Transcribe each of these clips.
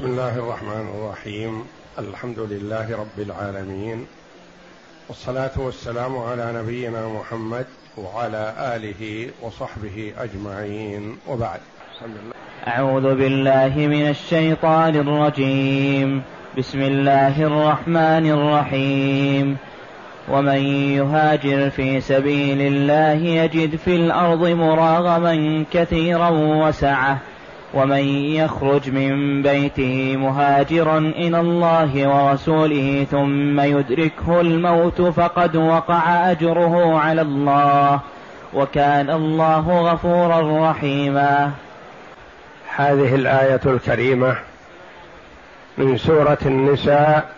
بسم الله الرحمن الرحيم. الحمد لله رب العالمين. والصلاة والسلام على نبينا محمد وعلى آله وصحبه أجمعين. وبعد. أعوذ بالله من الشيطان الرجيم. بسم الله الرحمن الرحيم. ومن يهاجر في سبيل الله يجد في الأرض مراغما كثيرا وسعة. ومن يخرج من بيته مهاجرا إلى الله ورسوله ثم يدركه الموت فقد وقع أجره على الله وكان الله غفورا رحيما. هذه الآية الكريمة من سورة النساء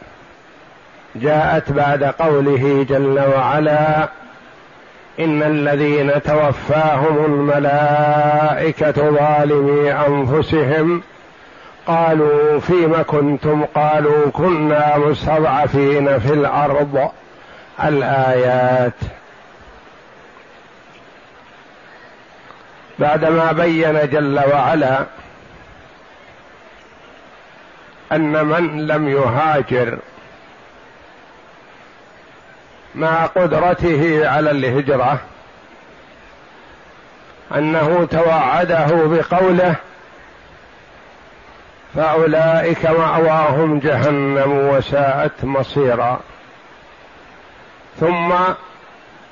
جاءت بعد قوله جل وعلا إن الذين توفاهم الملائكة ظالمي أنفسهم قالوا فيم كنتم؟ قالوا كنا مستضعفين في الأرض. الآيات. بعدما بين جل وعلا أن من لم يهاجر مع قدرته على الهجرة أنه توعده بقوله فأولئك مأواهم جهنم وساءت مصيرا ثم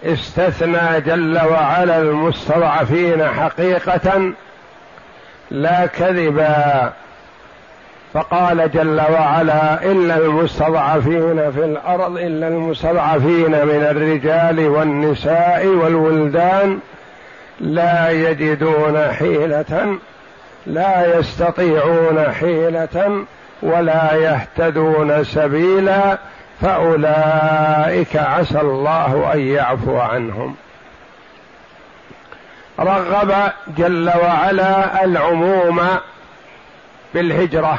استثنى جل وعلا المستضعفين حقيقة لا كذبا فقال جل وعلا الا المستضعفين في الأرض الا المستضعفين من الرجال والنساء والولدان لا يجدون حيلة لا يستطيعون حيلة ولا يهتدون سبيلا فأولئك عسى الله أن يعفو عنهم. رغب جل وعلا العموم بالهجرة.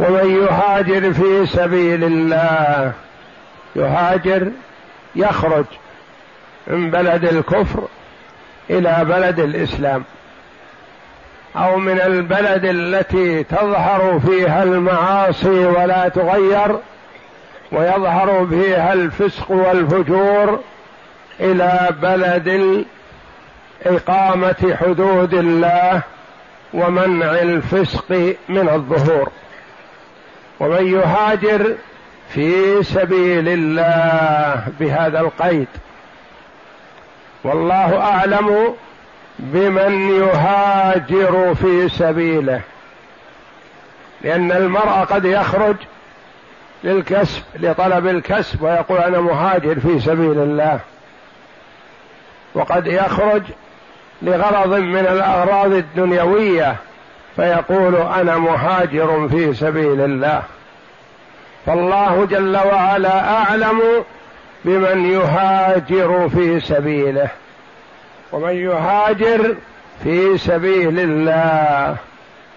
ومن يهاجر في سبيل الله يهاجر يخرج من بلد الكفر إلى بلد الإسلام أو من البلد التي تظهر فيها المعاصي ولا تغير ويظهر فيها الفسق والفجور إلى بلد اقامه حدود الله ومنع الفسق من الظهور. ومن يهاجر في سبيل الله بهذا القيد. والله أعلم بمن يهاجر في سبيله لأن المرء قد يخرج للكسب لطلب الكسب ويقول أنا مهاجر في سبيل الله. وقد يخرج لغرض من الأغراض الدنيوية فيقول أنا مهاجر في سبيل الله. فالله جل وعلا أعلم بمن يهاجر في سبيله ومن يهاجر في سبيل الله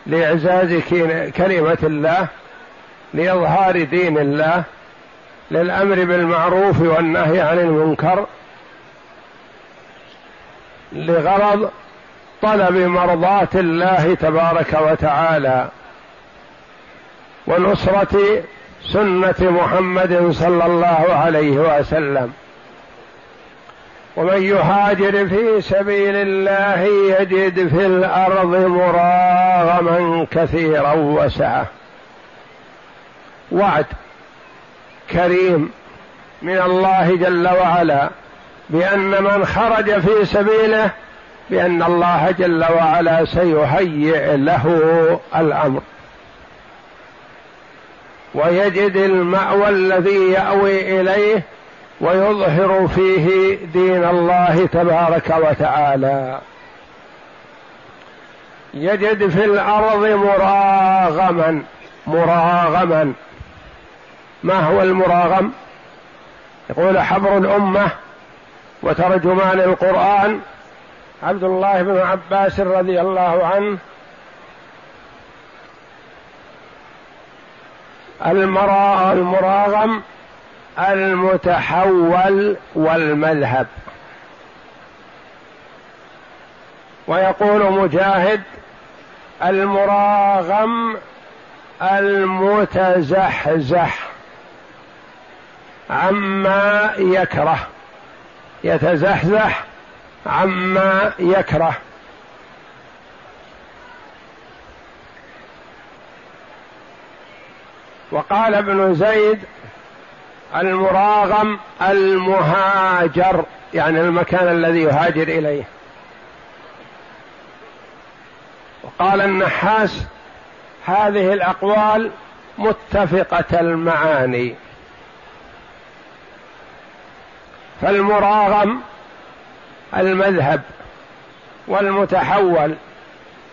لإعزاز كلمة الله لإظهار دين الله للأمر بالمعروف والنهي عن المنكر لغرض طلب مرضاه الله تبارك وتعالى. ونصره سنة محمد صلى الله عليه وسلم. ومن يهاجر في سبيل الله يجد في الأرض مراغما كثيرا وسعة. وعد كريم من الله جل وعلا بأن من خرج في سبيله بأن الله جل وعلا سيهيئ له الأمر. ويجد المأوى الذي يأوي إليه ويظهر فيه دين الله تبارك وتعالى. يجد في الأرض مراغما مراغما. ما هو المراغم؟ يقول حبر الأمة وترجمان القرآن عبد الله بن عباس رضي الله عنه المراغم المتحول والمذهب. ويقول مجاهد المراغم المتزحزح عما يكره يتزحزح عما يكره. وقال ابن زيد المراغم المهاجر يعني المكان الذي يهاجر إليه. وقال النحاس هذه الأقوال متفقة المعاني. فالمراغم المذهب والمتحول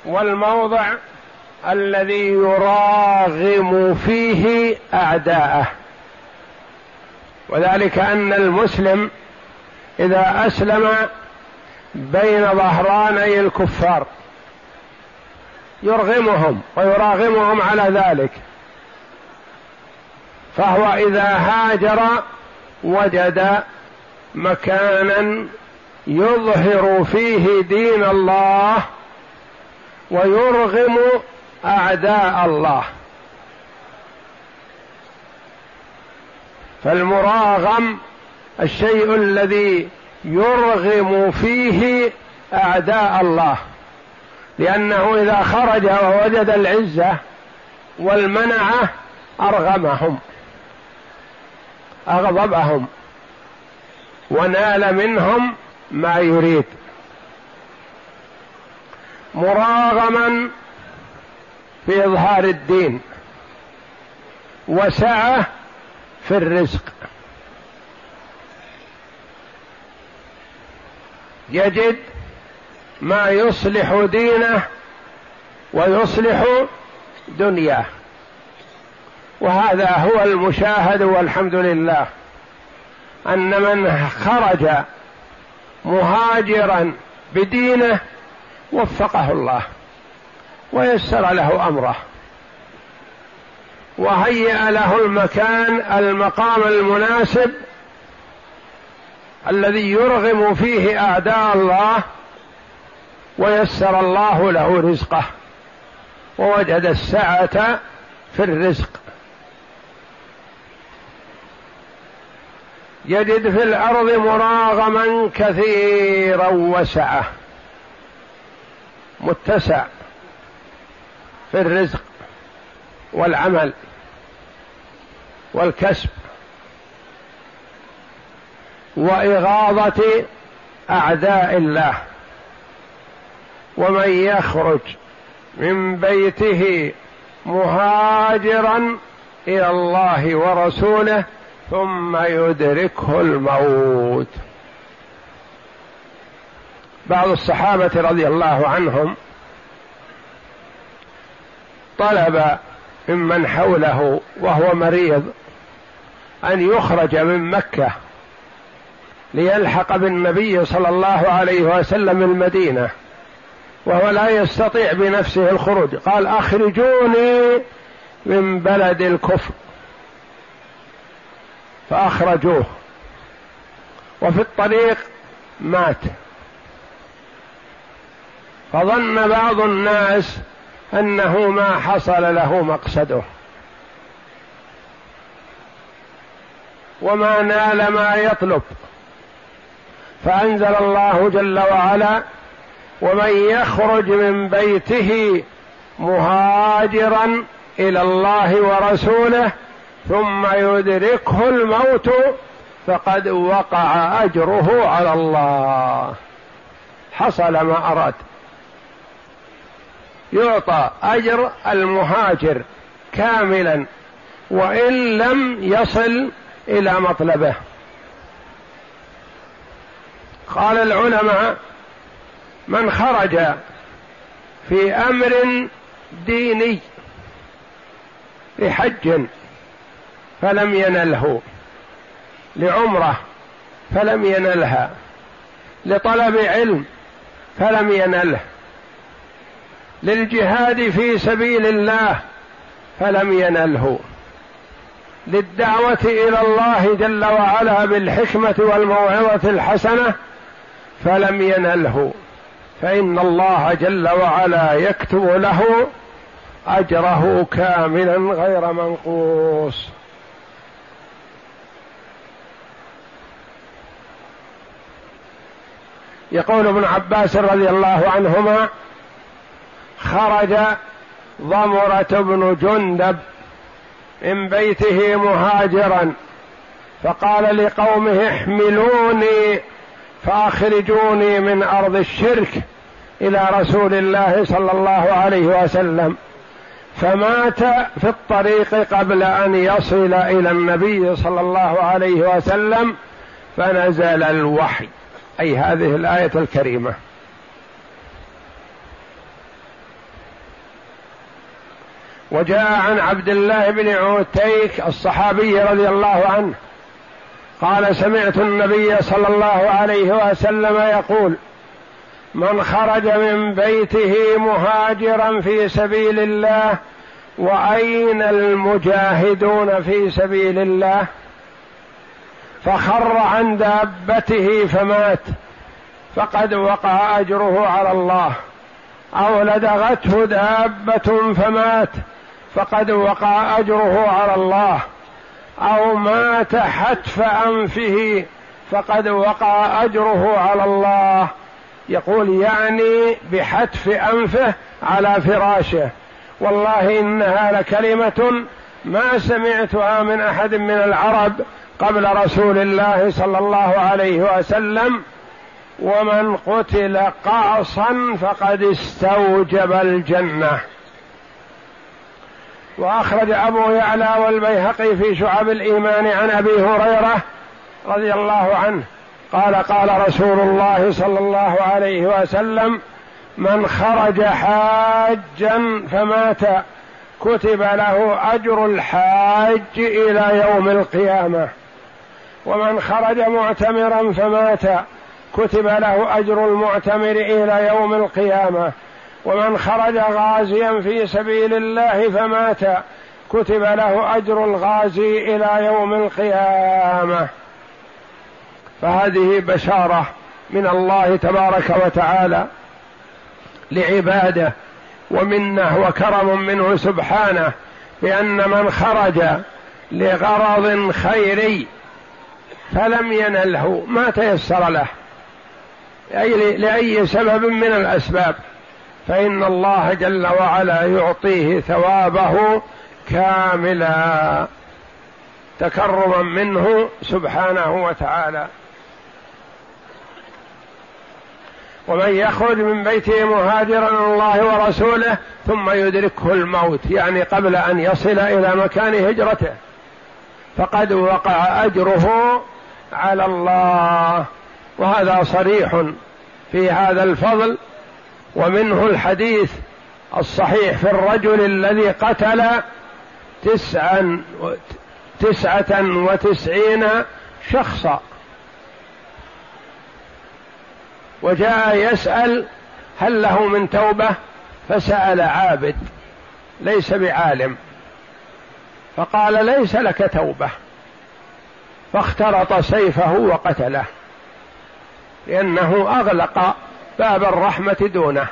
والموضع الذي يراغم فيه أعداءه. وذلك أن المسلم إذا أسلم بين ظهراني الكفار يرغمهم ويراغمهم على ذلك. فهو إذا هاجر وجد مكانا يظهر فيه دين الله ويرغم أعداء الله. فالمراغم الشيء الذي يرغم فيه أعداء الله. لأنه إذا خرج ووجد العزة والمنعه أرغمهم أغضبهم ونال منهم ما يريد. مراغما في إظهار الدين. وسعة في الرزق. يجد ما يصلح دينه ويصلح دنياه. وهذا هو المشاهد والحمد لله أن من خرج مهاجرا بدينه وفقه الله ويسر له أمره وهيأ له المكان المقام المناسب الذي يرغم فيه أعداء الله ويسر الله له رزقه ووجد السعة في الرزق يجد في الأرض مراغما كثيرا وسعه. متسع في الرزق والعمل والكسب وإغاظة أعداء الله. ومن يخرج من بيته مهاجرا إلى الله ورسوله ثم يدركه الموت. بعض الصحابة رضي الله عنهم طلب ممن حوله وهو مريض أن يخرج من مكة ليلحق بالنبي صلى الله عليه وسلم المدينة وهو لا يستطيع بنفسه الخروج. قال أخرجوني من بلد الكفر. فأخرجوه. وفي الطريق مات. فظن بعض الناس أنه ما حصل له مقصده. وما نال ما يطلب. فأنزل الله جل وعلا ومن يخرج من بيته مهاجرا إلى الله ورسوله ثم يدركه الموت فقد وقع أجره على الله. حصل ما أراد. يعطى أجر المهاجر كاملا وإن لم يصل إلى مطلبه. قال العلماء من خرج في أمر ديني لحج فلم ينله. لعمرة فلم ينلها. لطلب علم فلم ينله. للجهاد في سبيل الله فلم ينله. للدعوة إلى الله جل وعلا بالحكمة والموعظة الحسنة فلم ينله. فإن الله جل وعلا يكتب له أجره كاملا غير منقوص. يقول ابن عباس رضي الله عنهما خرج ضمرة بن جندب من بيته مهاجرا فقال لقومه احملوني فأخرجوني من أرض الشرك إلى رسول الله صلى الله عليه وسلم فمات في الطريق قبل أن يصل إلى النبي صلى الله عليه وسلم فنزل الوحي. أي هذه الآية الكريمة. وجاء عن عبد الله بن عتيك الصحابي رضي الله عنه قال سمعت النبي صلى الله عليه وسلم يقول من خرج من بيته مهاجرا في سبيل الله وأين المجاهدون في سبيل الله؟ فخر عن دابته فمات. فقد وقع أجره على الله. أو لدغته دابة فمات. فقد وقع أجره على الله. أو مات حتف أنفه. فقد وقع أجره على الله. يقول يعني بحتف أنفه على فراشه. والله إنها لكلمة ما سمعتها من أحد من العرب قبل رسول الله صلى الله عليه وسلم ومن قتل قعصا فقد استوجب الجنة. وأخرج أبو يعلى والبيهقي في شعب الإيمان عن أبي هريرة رضي الله عنه قال قال رسول الله صلى الله عليه وسلم من خرج حاجا فمات كتب له أجر الحاج إلى يوم القيامة. ومن خرج معتمرا فمات. كتب له أجر المعتمر إلى يوم القيامة. ومن خرج غازيا في سبيل الله فمات. كتب له أجر الغازي إلى يوم القيامة. فهذه بشارة من الله تبارك وتعالى لعباده ومنه وكرم منه سبحانه بان من خرج لغرض خيري فلم ينله ما تيسر له. أي لأي سبب من الأسباب. فإن الله جل وعلا يعطيه ثوابه كاملا. تكرما منه سبحانه وتعالى. ومن يخرج من بيته مهاجرا الله ورسوله ثم يدركه الموت يعني قبل أن يصل إلى مكان هجرته. فقد وقع أجره على الله. وهذا صريح في هذا الفضل ومنه الحديث الصحيح في الرجل الذي قتل تسعا تسعة وتسعين شخصا. وجاء يسأل هل له من توبة؟ فسأل عابد ليس بعالم. فقال ليس لك توبة. فاختلط سيفه وقتله لأنه أغلق باب الرحمة دونه.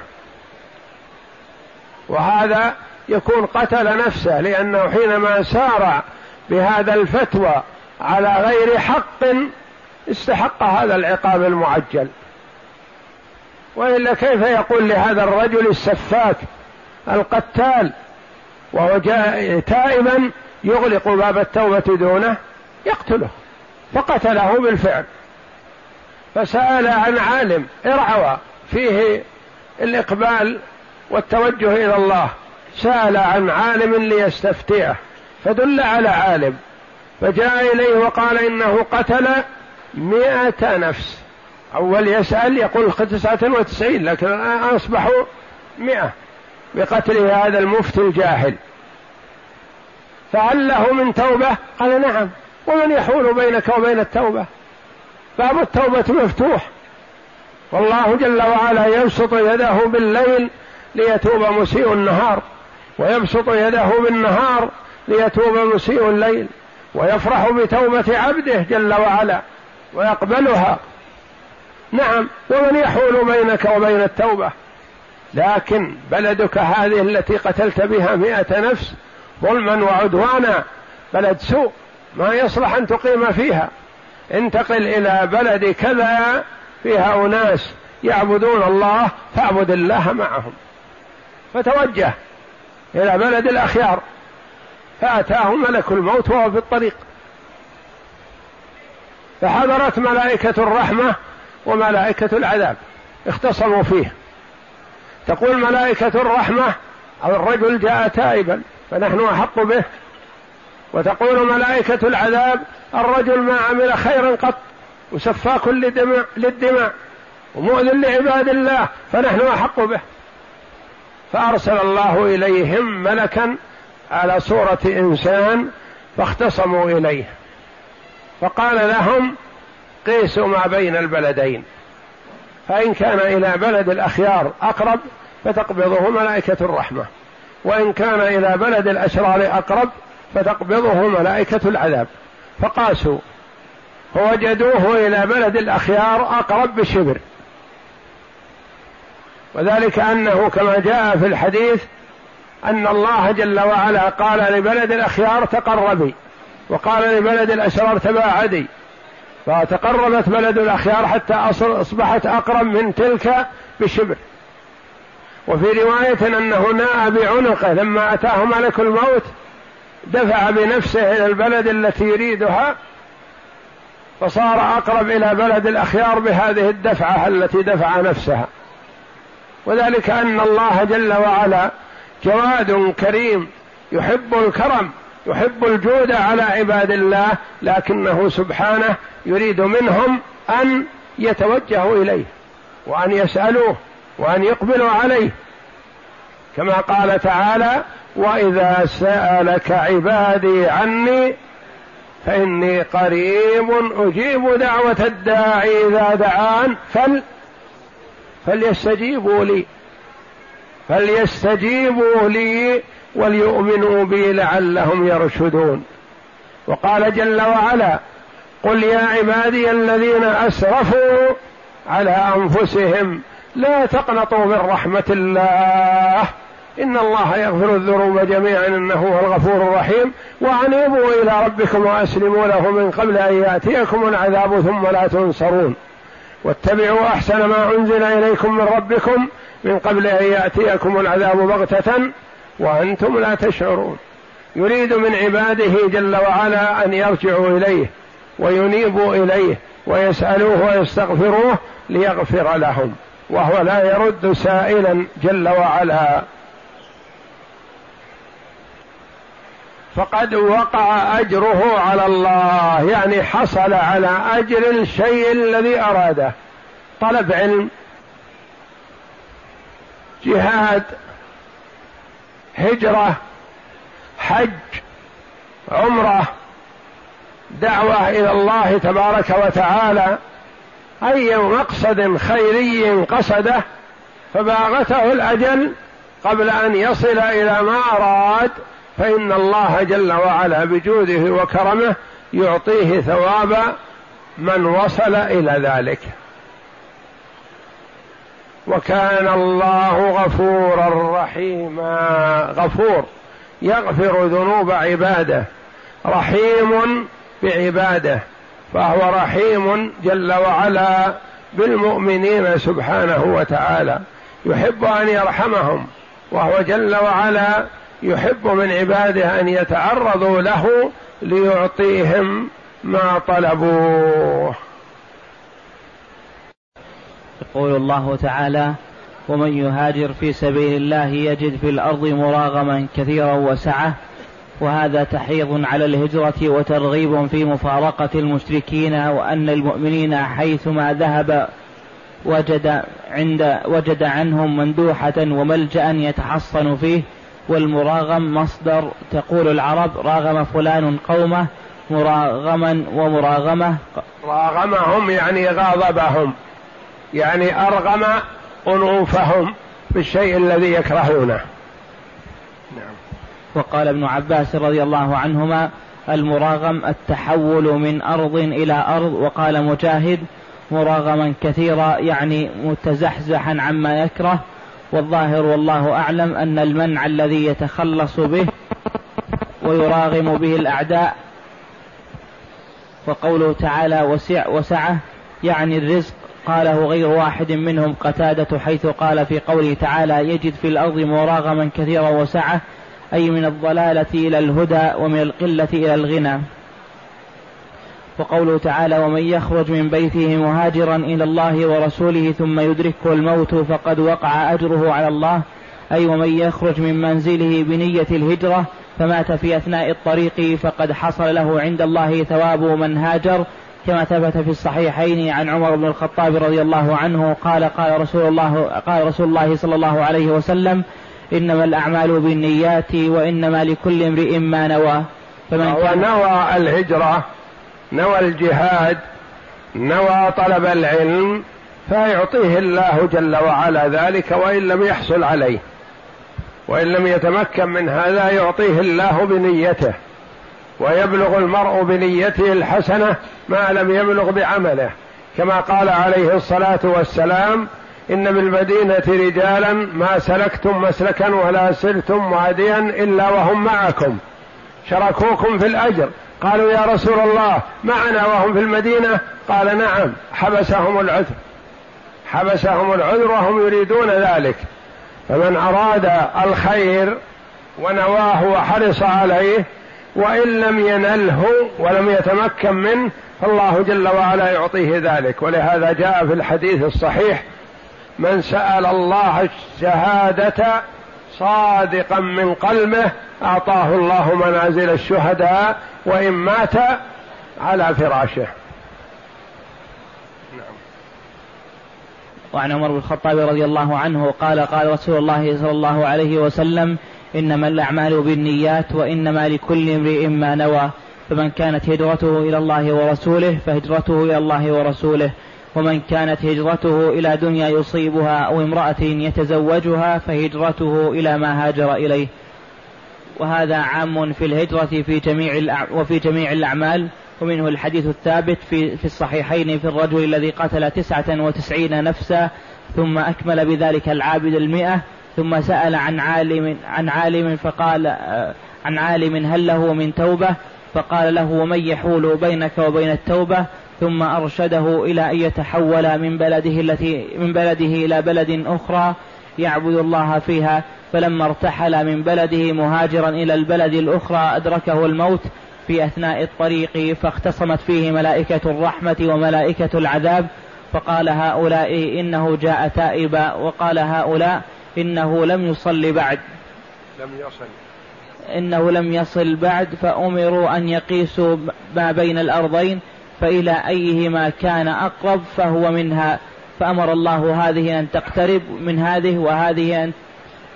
وهذا يكون قتل نفسه لأنه حينما سار بهذا الفتوى على غير حق استحق هذا العقاب المعجل. وإلا كيف يقول لهذا الرجل السفاك القتال وهو جاء تائبا يغلق باب التوبة دونه؟ يقتله. فقتله بالفعل. فسأل عن عالم ارعوى فيه الإقبال والتوجه إلى الله. سأل عن عالم ليستفتيه فدل على عالم. فجاء إليه وقال إنه قتل مئة نفس. أول يسأل يقول تسعة وتسعين لكن الآن أصبحوا مئة بقتل هذا المفتي الجاهل. فهل له من توبة؟ قال نعم. ومن يحول بينك وبين التوبة. باب التوبة مفتوح. والله جل وعلا يبسط يده بالليل ليتوب مسيء النهار ويبسط يده بالنهار ليتوب مسيء الليل ويفرح بتوبة عبده جل وعلا ويقبلها. نعم ومن يحول بينك وبين التوبة. لكن بلدك هذه التي قتلت بها مئة نفس ظلما وعدوانا بلد سوء. ما يصلح أن تقيم فيها. انتقل إلى بلد كذا فيها أناس يعبدون الله فاعبد الله معهم. فتوجه إلى بلد الأخيار فأتاه ملك الموت وهو في الطريق. فحضرت ملائكة الرحمة وملائكة العذاب اختصموا فيه. تقول ملائكة الرحمة الرجل جاء تائبا فنحن أحق به وتقول ملائكة العذاب الرجل ما عمل خيرا قط وسفاك لدماء للدماء ومؤذن لعباد الله فنحن أحق به. فأرسل الله إليهم ملكا على صورة إنسان فاختصموا إليه. فقال لهم قيسوا ما بين البلدين. فإن كان إلى بلد الأخيار أقرب فتقبضه ملائكة الرحمة. وإن كان إلى بلد الأشرار أقرب فتقبضه ملائكة العذاب. فقاسوا. فوجدوه إلى بلد الأخيار أقرب بشبر. وذلك أنه كما جاء في الحديث أن الله جل وعلا قال لبلد الأخيار تقربي وقال لبلد الأشرار تباعدي. فتقربت بلد الأخيار حتى أصبحت أقرب من تلك بشبر. وفي رواية أنه ناء بعنقه لما أتاه ملك الموت دفع بنفسه إلى البلد التي يريدها فصار أقرب إلى بلد الأخيار بهذه الدفعة التي دفع نفسها. وذلك أن الله جل وعلا جواد كريم يحب الكرم يحب الجود على عباد الله لكنه سبحانه يريد منهم أن يتوجهوا إليه وأن يسألوه وأن يقبلوا عليه. كما قال تعالى وإذا سألك عبادي عني فإني قريب أجيب دعوة الداعي إذا دعان فل فليستجيبوا لي فليستجيبوا لي وليؤمنوا بي لعلهم يرشدون. وقال جل وعلا قل يا عبادي الذين أسرفوا على أنفسهم لا تقنطوا من رحمة الله. إن الله يغفر الذنوب جميعا إنه هو الغفور الرحيم. وأنيبوا إلى ربكم وأسلموا له من قبل أن يأتيكم العذاب ثم لا تنصرون. واتبعوا أحسن ما أنزل إليكم من ربكم من قبل أن يأتيكم العذاب بغتة وأنتم لا تشعرون. يريد من عباده جل وعلا أن يرجعوا إليه وينيبوا إليه ويسألوه ويستغفروه ليغفر لهم. وهو لا يرد سائلا جل وعلا. فقد وقع أجره على الله يعني حصل على أجر الشيء الذي أراده. طلب علم جهاد هجرة حج عمرة دعوة إلى الله تبارك وتعالى أي مقصد خيري قصده فباغته الأجل قبل أن يصل إلى ما أراد. فإن الله جل وعلا بجوده وكرمه يعطيه ثواب من وصل إلى ذلك. وكان الله غفورا رحيما. غفور يغفر ذنوب عباده. رحيم بعباده. فهو رحيم جل وعلا بالمؤمنين سبحانه وتعالى. يحب أن يرحمهم. وهو جل وعلا يحب من عباده أن يتعرضوا له ليعطيهم ما طلبوه. يقول الله تعالى ومن يهاجر في سبيل الله يجد في الأرض مراغما كثيرا وسعة وهذا تحريض على الهجرة وترغيب في مفارقة المشركين وأن المؤمنين حيثما ذهب وجد عند وجد عنهم مندوحة وملجأ يتحصن فيه والمراغم مصدر تقول العرب راغم فلان قومه مراغما ومراغمة. راغمهم يعني غاضبهم يعني أرغم أنوفهم بالشيء الذي يكرهونه. نعم. وقال ابن عباس رضي الله عنهما المراغم التحول من أرض إلى أرض وقال مجاهد مراغما كثيرا يعني متزحزحا عما يكره. والظاهر والله أعلم أن المنع الذي يتخلص به ويراغم به الأعداء وقوله تعالى وسع وسعه يعني الرزق قاله غير واحد منهم قتادة حيث قال في قوله تعالى يجد في الأرض مراغما كثيرا وسعة أي من الضلالة إلى الهدى ومن القلة إلى الغنى. وقوله تعالى ومن يخرج من بيته مهاجرا إلى الله ورسوله ثم يدركه الموت فقد وقع أجره على الله. أي ومن يخرج من منزله بنية الهجرة فمات في أثناء الطريق فقد حصل له عند الله ثواب من هاجر. كما ثبت في الصحيحين عن عمر بن الخطاب رضي الله عنه قال قال رسول الله قال رسول الله صلى الله عليه وسلم إنما الأعمال بالنيات وإنما لكل امرئ ما نوى. فمن كان نوى الهجرة نوى الجهاد نوى طلب العلم فيعطيه الله جل وعلا ذلك وإن لم يحصل عليه. وإن لم يتمكن من هذا يعطيه الله بنيته. ويبلغ المرء بنيته الحسنة ما لم يبلغ بعمله. كما قال عليه الصلاة والسلام إن بالمدينة رجالا ما سلكتم مسلكا ولا سرتم واديا إلا وهم معكم. شركوكم في الأجر. قالوا يا رسول الله معنا وهم في المدينة؟ قال نعم حبسهم العذر. حبسهم العذر وهم يريدون ذلك. فمن أراد الخير ونواه وحرص عليه وإن لم ينله ولم يتمكن منه فالله جل وعلا يعطيه ذلك. ولهذا جاء في الحديث الصحيح من سأل الله الشهادة صادقا من قلبه أعطاه الله منازل الشهداء وإن مات على فراشه. وعن عمر بن الخطاب رضي الله عنه قال قال رسول الله صلى الله عليه وسلم إنما الأعمال بالنيات وإنما لكل امرئ ما نوى فمن كانت هجرته إلى الله ورسوله فهجرته إلى الله ورسوله. ومن كانت هجرته إلى دنيا يصيبها أو امرأة يتزوجها فهجرته إلى ما هاجر إليه. وهذا عام في الهجرة في جميع وفي جميع الأعمال. ومنه الحديث الثابت في في الصحيحين في الرجل الذي قتل تسعة وتسعين نفسا ثم أكمل بذلك العابد المئة ثم سأل عن عالم عن عالم فقال عن عالم هل له من توبة؟ فقال له ومن يحول بينك وبين التوبة؟ ثم أرشده إلى أن يتحول من بلده التي من بلده إلى بلد أخرى يعبد الله فيها. فلما ارتحل من بلده مهاجرا إلى البلد الأخرى أدركه الموت في أثناء الطريق فاختصمت فيه ملائكة الرحمة وملائكة العذاب. فقال هؤلاء إنه جاء تائبا وقال هؤلاء إنه لم يصل بعد. لم يصل. إنه لم يصل بعد فأمروا أن يقيسوا ما بين الأرضين. فإلى أيهما كان أقرب فهو منها. فأمر الله هذه أن تقترب من هذه وهذه أن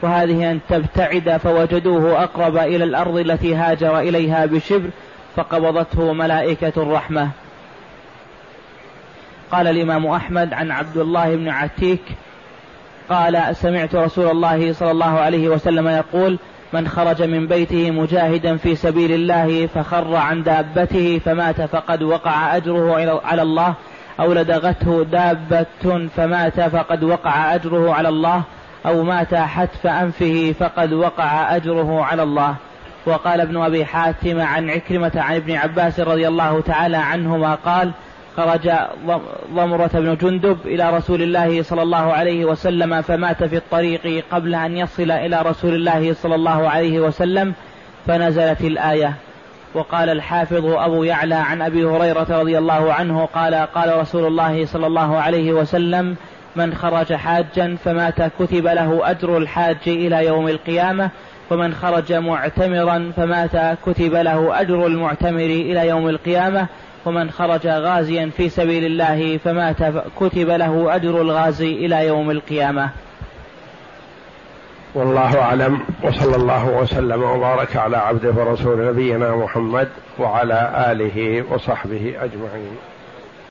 وهذه أن تبتعد فوجدوه أقرب إلى الأرض التي هاجر إليها بشبر فقبضته ملائكة الرحمة. قال الإمام أحمد عن عبد الله بن عتيك قال سمعت رسول الله صلى الله عليه وسلم يقول من خرج من بيته مجاهدا في سبيل الله فخر عن دابته فمات فقد وقع أجره على الله. أو لدغته دابة فمات فقد وقع أجره على الله. أو مات حتف أنفه فقد وقع أجره على الله. وقال ابن أبي حاتم عن عكرمة عن ابن عباس رضي الله تعالى عنهما قال خرج ضمرة بن جندب إلى رسول الله صلى الله عليه وسلم فمات في الطريق قبل أن يصل إلى رسول الله صلى الله عليه وسلم فنزلت الآية. وقال الحافظ أبو يعلى عن أبي هريرة رضي الله عنه قال قال رسول الله صلى الله عليه وسلم من خرج حاجا فمات كتب له أجر الحاج إلى يوم القيامة ومن خرج معتمرا فمات كتب له أجر المعتمر إلى يوم القيامة ومن خرج غازيا في سبيل الله فمات كتب له أجر الغازي إلى يوم القيامة. والله أعلم وصلى الله وسلم وبارك على عبده ورسول نبينا محمد وعلى آله وصحبه أجمعين.